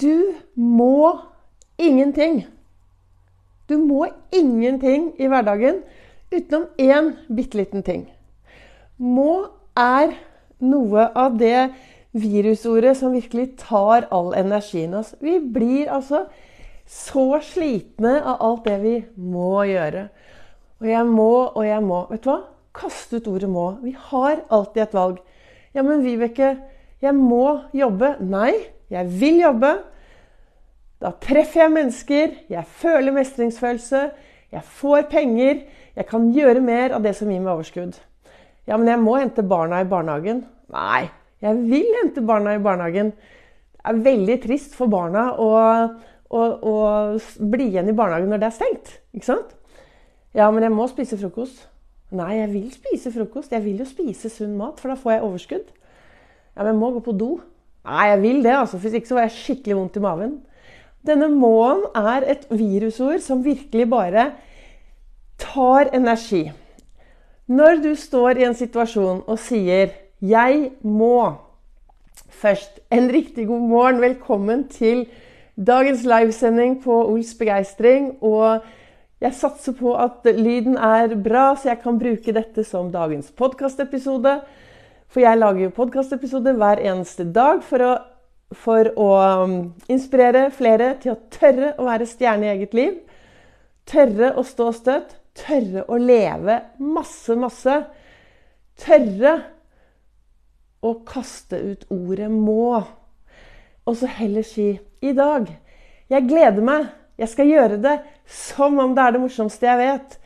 Du må ingenting. Du må ingenting i hverdagen utenom én bitte liten ting. Må er noe av det virusordet som virkelig tar all energien oss. Vi blir altså så slitne av alt det vi må gjøre. Og jeg må, og jeg må. Vet du hva? Kast ut ordet 'må'. Vi har alltid et valg. Ja, men Vibeke, jeg må jobbe. Nei, jeg vil jobbe. Da treffer jeg mennesker, jeg føler mestringsfølelse, jeg får penger, jeg kan gjøre mer av det som gir meg overskudd. Ja, men jeg må hente barna i barnehagen. Nei, jeg vil hente barna i barnehagen. Det er veldig trist for barna å, å, å bli igjen i barnehagen når det er stengt. Ikke sant? Ja, men jeg må spise frokost. Nei, jeg vil spise frokost. Jeg vil jo spise sunn mat, for da får jeg overskudd. Ja, men jeg må gå på do. Nei, jeg vil det, altså. Hvis ikke så får jeg skikkelig vondt i maven. Denne må-en er et virusord som virkelig bare tar energi. Når du står i en situasjon og sier 'jeg må' Først en riktig god morgen. Velkommen til dagens livesending på Ols begeistring. Og jeg satser på at lyden er bra, så jeg kan bruke dette som dagens podkastepisode. For jeg lager jo podkastepisoder hver eneste dag for å, for å um, inspirere flere til å tørre å være stjerne i eget liv. Tørre å stå støtt. Tørre å leve masse, masse. Tørre å kaste ut ordet 'må'. Og så heller si 'i dag'. Jeg gleder meg. Jeg skal gjøre det som om det er det morsomste jeg vet.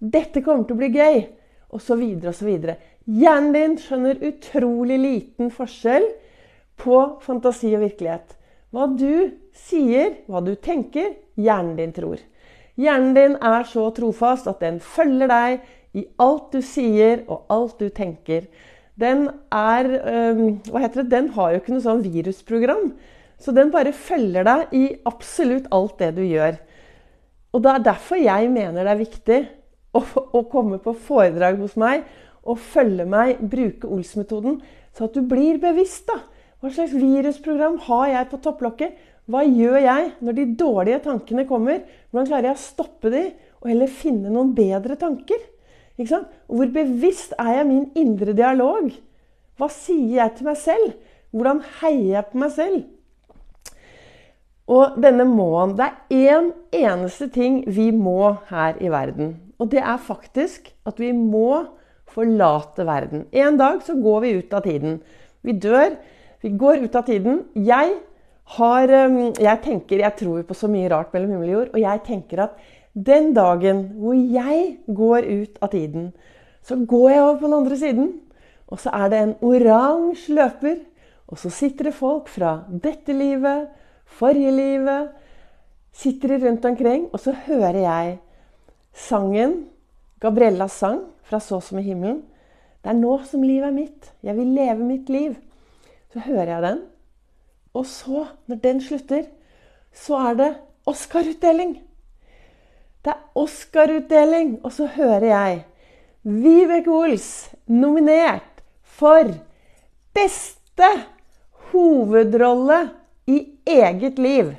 Dette kommer til å bli gøy. Og så videre og så videre. Hjernen din skjønner utrolig liten forskjell på fantasi og virkelighet. Hva du sier, hva du tenker, hjernen din tror. Hjernen din er så trofast at den følger deg i alt du sier og alt du tenker. Den er Hva heter det? Den har jo ikke noe sånn virusprogram. Så den bare følger deg i absolutt alt det du gjør. Og det er derfor jeg mener det er viktig å, å komme på foredrag hos meg og følge meg, bruke Ols-metoden, så at du blir bevisst. da. Hva slags virusprogram har jeg på topplokket? Hva gjør jeg når de dårlige tankene kommer? Hvordan klarer jeg å stoppe de, og heller finne noen bedre tanker? Hvor bevisst er jeg min indre dialog? Hva sier jeg til meg selv? Hvordan heier jeg på meg selv? Og denne må-en Det er én eneste ting vi må her i verden. Og det er faktisk at vi må forlate verden. En dag så går vi ut av tiden. Vi dør. Vi går ut av tiden. Jeg har Jeg tenker Jeg tror på så mye rart mellom himmel og jord. Og jeg tenker at den dagen hvor jeg går ut av tiden, så går jeg over på den andre siden. Og så er det en oransje løper. Og så sitter det folk fra dette livet, forrige livet Sitter de rundt omkring, og så hører jeg sangen Gabriellas sang fra Så som i himmelen. Det er nå som livet er mitt. Jeg vil leve mitt liv. Så hører jeg den. Og så, når den slutter, så er det Oscar-utdeling. Det er Oscar-utdeling, og så hører jeg Vibeke Ols nominert for beste hovedrolle i eget liv.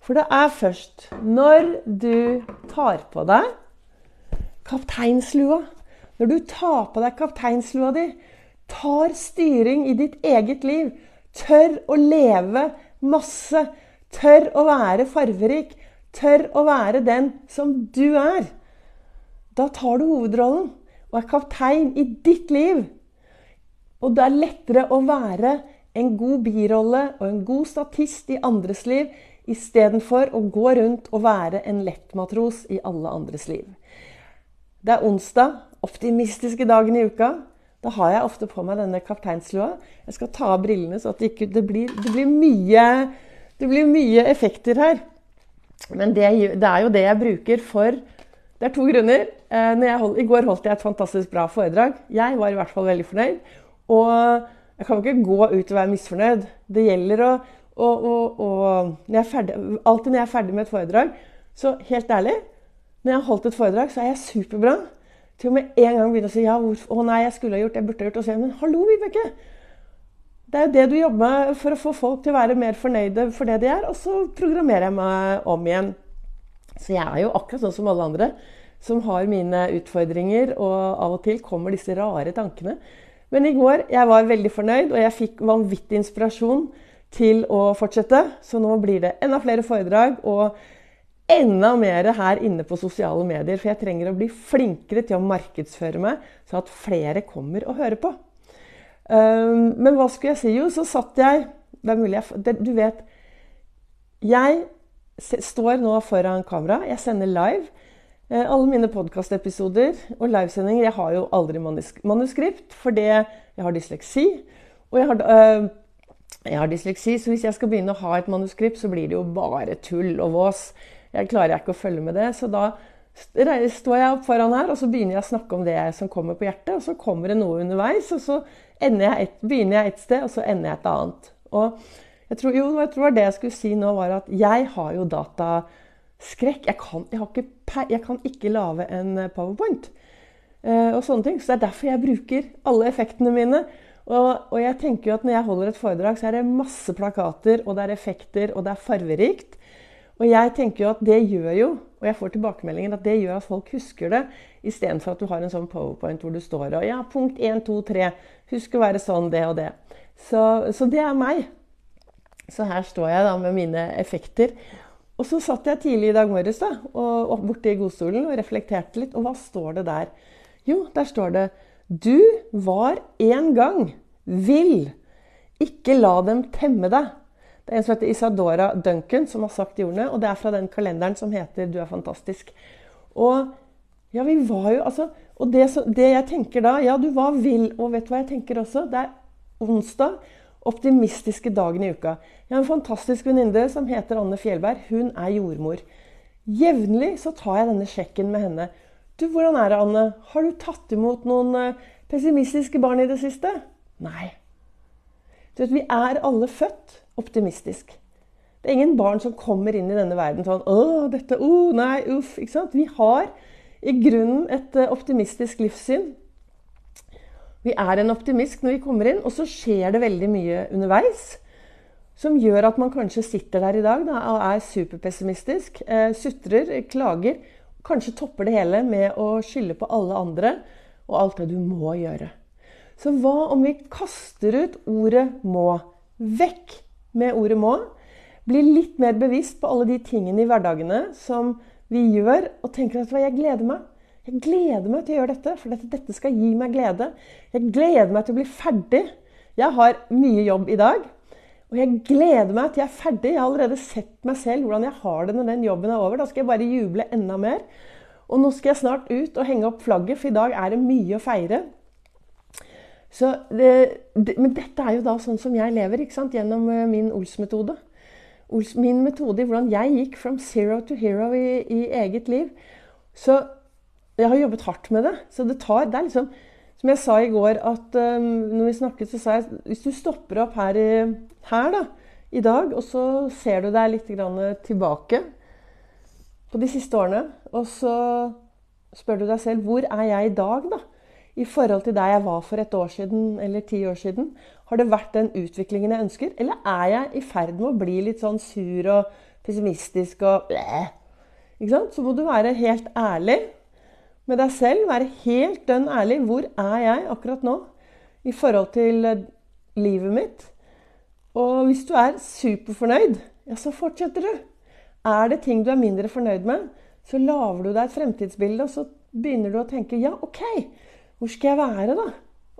For det er først når du tar på deg kapteinslua. Når du tar på deg kapteinslua di, tar styring i ditt eget liv, tør å leve masse, tør å være farverik, tør å være den som du er, da tar du hovedrollen og er kaptein i ditt liv. Og det er lettere å være en god birolle og en god statist i andres liv istedenfor å gå rundt og være en lettmatros i alle andres liv. Det er onsdag, optimistiske dagen i uka. Da har jeg ofte på meg denne kapteinslua. Jeg skal ta av brillene, så det, ikke, det, blir, det, blir mye, det, blir, mye, effekter her. Men det, er jo det jeg bruker for Det er to grunner. Eh, hold, I går holdt jeg et fantastisk bra foredrag. Jeg var i hvert fall veldig fornøyd. Og jeg kan ikke gå ut og være misfornøyd. Det gjelder å, å, å, å når ferdig, Alltid når jeg er ferdig med et foredrag, så helt ærlig når jeg har holdt et foredrag, så er jeg superbra til å med en gang begynne å si ja, hvorfor, å nei, jeg skulle ha gjort, det, jeg burde ha gjort. Og så, men hallo, Vibeke! Det er jo det du jobber med for å få folk til å være mer fornøyde for det de er. Og så programmerer jeg meg om igjen. Så jeg er jo akkurat sånn som alle andre som har mine utfordringer, og av og til kommer disse rare tankene. Men i går jeg var veldig fornøyd, og jeg fikk vanvittig inspirasjon til å fortsette. Så nå blir det enda flere foredrag og enda mer her inne på sosiale medier. For jeg trenger å bli flinkere til å markedsføre meg, så at flere kommer og hører på. Um, men hva skulle jeg si? Jo, så satt jeg Det er mulig jeg Du vet Jeg står nå foran kamera. Jeg sender live. Eh, alle mine podkastepisoder og livesendinger Jeg har jo aldri manuskript fordi jeg har dysleksi. Og jeg har, øh, jeg har, dysleksi, så hvis jeg skal begynne å ha et manuskript, så blir det jo bare tull og vås. Jeg klarer ikke å følge med det. Så da står jeg opp foran her og så begynner jeg å snakke om det som kommer på hjertet. Og så kommer det noe underveis, og så jeg et, begynner jeg et sted, og så ender jeg et annet. Og jeg tror, jo, jeg tror det jeg skulle si nå, var at jeg har jo dataskrekk. Jeg kan, jeg ikke, jeg kan ikke lage en eh, powerpoint. Eh, og sånne ting. Så det er derfor jeg bruker alle effektene mine. Og, og, jeg tenker jo at når jeg holder et foredrag, så er det masse plakater, og det er effekter, og det er farverikt. Og jeg tenker jo at det gjør jo, og jeg får tilbakemeldinger, at det gjør at folk husker det, istedenfor at du har en sånn powerpoint hvor du står og Ja, punkt 1, 2, 3. Husk å være sånn, det og det. Så, så det er meg. Så her står jeg da med mine effekter. Og så satt jeg tidlig i dag morges da, og, og borte i godstolen og reflekterte litt. Og hva står det der? Jo, der står det Du var en gang vill. Ikke la dem temme deg. Det er en som heter Isadora Duncan, som har sagt de ordene. Og det er fra den kalenderen som heter 'Du er fantastisk'. Og ja, vi var jo altså Og det, det, jeg tenker da Ja, du var vill. Og vet du hva jeg tenker også? Det er onsdag. Optimistiske dagen i uka. Jeg har en fantastisk venninne som heter Anne Fjellberg. Hun er jordmor. Jevnlig så tar jeg denne sjekken med henne. Du, hvordan er det, Anne? Har du tatt imot noen eh, pessimistiske barn i det siste? Nei. Du vet, Vi er alle født optimistisk. Det er ingen barn som kommer inn i denne verden sånn 'Å, dette oh, Nei, uff.' Ikke sant? Vi har i grunnen et eh, optimistisk livssyn. Vi er en optimist når vi kommer inn, og så skjer det veldig mye underveis. Som gjør at man kanskje sitter der i dag da, og er superpessimistisk. Eh, sutrer, klager. Kanskje topper det hele med å skylde på alle andre og alt det du må gjøre. Så hva om vi kaster ut ordet 'må' vekk med ordet 'må'. Bli litt mer bevisst på alle de tingene i hverdagene som vi gjør, og tenker at jeg gleder meg. Jeg gleder meg til å gjøre dette, for dette, dette skal gi meg glede. Jeg gleder meg til å bli ferdig. Jeg har mye jobb i dag. Og jeg gleder meg til jeg er ferdig. Jeg har allerede sett meg selv hvordan jeg har det når den jobben er over. Da skal jeg bare juble enda mer. Og nå skal jeg snart ut og henge opp flagget, for i dag er det mye å feire. Det, det, men dette er jo da sånn som jeg lever, gjennom eh, min Ols-metode. Ols, min metode i hvordan jeg gikk from zero to hero i, i, eget liv. Så jeg har jobbet hardt med det. Så det tar Det er liksom Som jeg sa i går, at um, når vi snakket, så sa jeg hvis du stopper opp her, her da, i dag, og så ser du deg litt tilbake på de siste årene, og så spør du deg selv hvor er jeg i dag, da? I forhold til der jeg var for et år siden eller ti år siden? Har det vært den utviklingen jeg ønsker, eller er jeg i ferd med å bli litt sånn sur og pessimistisk og blæh? Ikke sant? Så må du være helt ærlig med deg selv. Være helt dønn ærlig. Hvor er jeg akkurat nå i forhold til eh, livet mitt? Og hvis du er superfornøyd, ja, så fortsetter du. Er det ting du er mindre fornøyd med, så lager du deg et fremtidsbilde, og så begynner du å tenke ja, OK. Hvor skal jeg være da?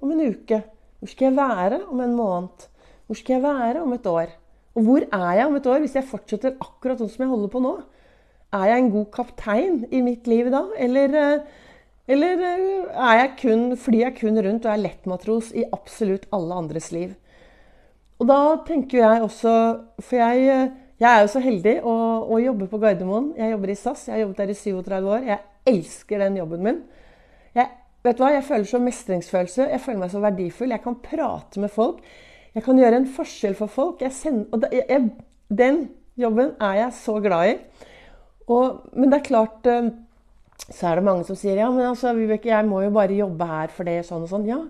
Om en uke? Hvor skal jeg være om en måned? Hvor skal jeg være om et år? Og hvor er jeg om et år hvis jeg fortsetter akkurat sånn som jeg holder på nå? Er jeg en god kaptein i mitt liv da? Eller, eh, eller eh, er jeg kun, flyr jeg kun rundt og er lettmatros i absolutt alle andres liv? Og da tenker jeg også For jeg, eh, jeg er jo så heldig å, å jobbe på Gardermoen. Jeg jobber i SAS. Jeg har jobbet der i 37 år. Jeg elsker den jobben min. Jeg Vet du hva? Jeg føler så mestringsfølelse. Jeg føler meg så verdifull. Jeg kan prate med folk. Jeg kan gjøre en forskjell for folk. Sender, og det, jeg, den jobben er jeg så glad i. Og, men det er klart eh, Så er det mange som sier ja, men altså, Vibeke, jeg må jo bare jobbe her for det, sånn og sånn. Ja,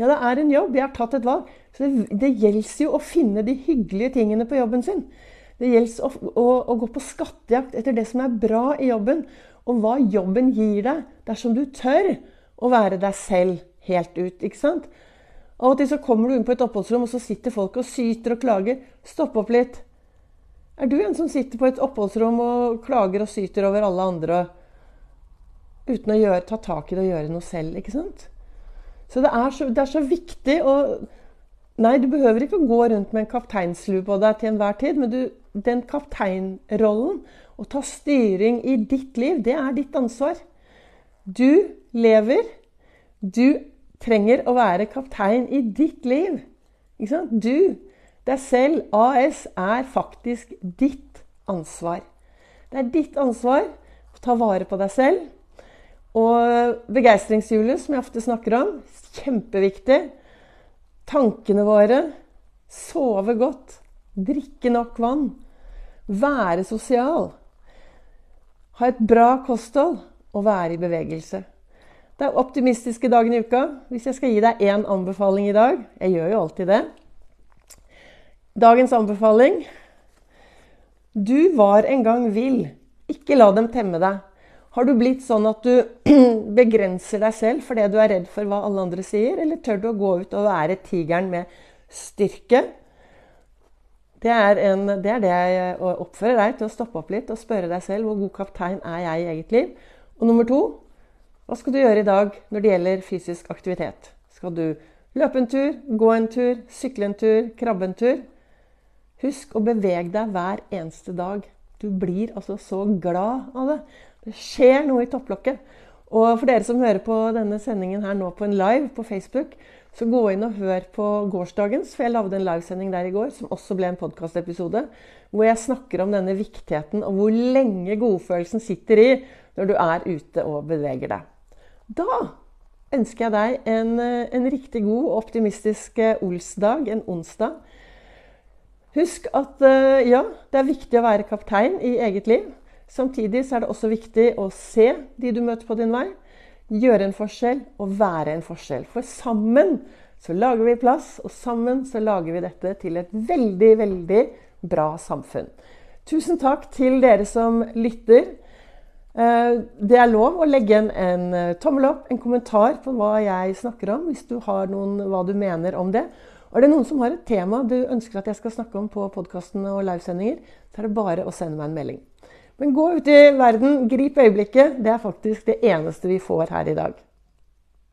Ja, det er en jobb. Jeg har tatt et valg. Så det, det gjelder jo å finne de hyggelige tingene på jobben sin. Det gjelder å, å, å, gå på skattejakt etter det som er bra i jobben, og hva jobben gir deg dersom du tør å være deg selv helt ut. ikke sant? Av og til så kommer du inn på et oppholdsrom, og så sitter folk og syter og klager. Stopp opp litt. Er du en som sitter på et oppholdsrom og klager og syter over alle andre uten å gjøre, ta tak i det og gjøre noe selv? ikke sant? Så det er så, det er så viktig å Nei, du behøver ikke å gå rundt med en kapteinslue på deg til enhver tid, men du, den kapteinrollen, å ta styring i ditt liv, det er ditt ansvar. Du lever. Du trenger å være kaptein i ditt liv. Ikke sant? Du, deg selv, AS, er faktisk ditt ansvar. Det er ditt ansvar å ta vare på deg selv. Og begeistringshjulet, som jeg ofte snakker om, kjempeviktig tankene våre, sove godt, drikke nok vann, være sosial, ha et bra kosthold og være i bevegelse. Det er optimistiske dagen i uka. Hvis jeg skal gi deg én anbefaling i dag Jeg gjør jo alltid det. Dagens anbefaling Du var en gang vill. Ikke la dem temme deg. Har du blitt sånn at du begrenser deg selv fordi du er redd for hva alle andre sier, eller tør du å gå ut og være tigeren med styrke? Det er, en, det er det jeg oppfører deg til å stoppe opp litt og spørre deg selv hvor god kaptein er jeg i eget liv. Og nummer to hva skal du gjøre i dag når det gjelder fysisk aktivitet? Skal du løpe en tur, gå en tur, sykle en tur, krabbe en tur? Husk å bevege deg hver eneste dag. Du blir altså så glad av det. Det skjer noe i topplokket. Og for dere som hører på denne sendingen her nå på en live på Facebook, så gå inn og hør på gårsdagens, for jeg lagde en livesending der i går som også ble en podkastepisode, hvor jeg snakker om denne viktigheten og hvor lenge godfølelsen sitter i når du er ute og beveger deg. Da ønsker jeg deg en, en riktig god og optimistisk Olsdag, en onsdag. Husk at eh, ja, det er viktig å være kaptein i eget liv. Samtidig er det også viktig å se de du møter på din vei, gjøre en forskjell og være en forskjell. For sammen så lager vi plass, og sammen så lager vi dette til et veldig, veldig bra samfunn. Tusen takk til dere som lytter. Eh, det er lov å legge igjen en eh, tommel opp, en kommentar på hva jeg snakker om, hvis du har noen, hva du mener om det. Og er det noen som har et tema du ønsker at jeg skal snakke om på podkastene og livesendinger, så er det bare å sende meg en melding. Men gå ut i verden, grip øyeblikket. Det er faktisk det eneste vi får her i dag.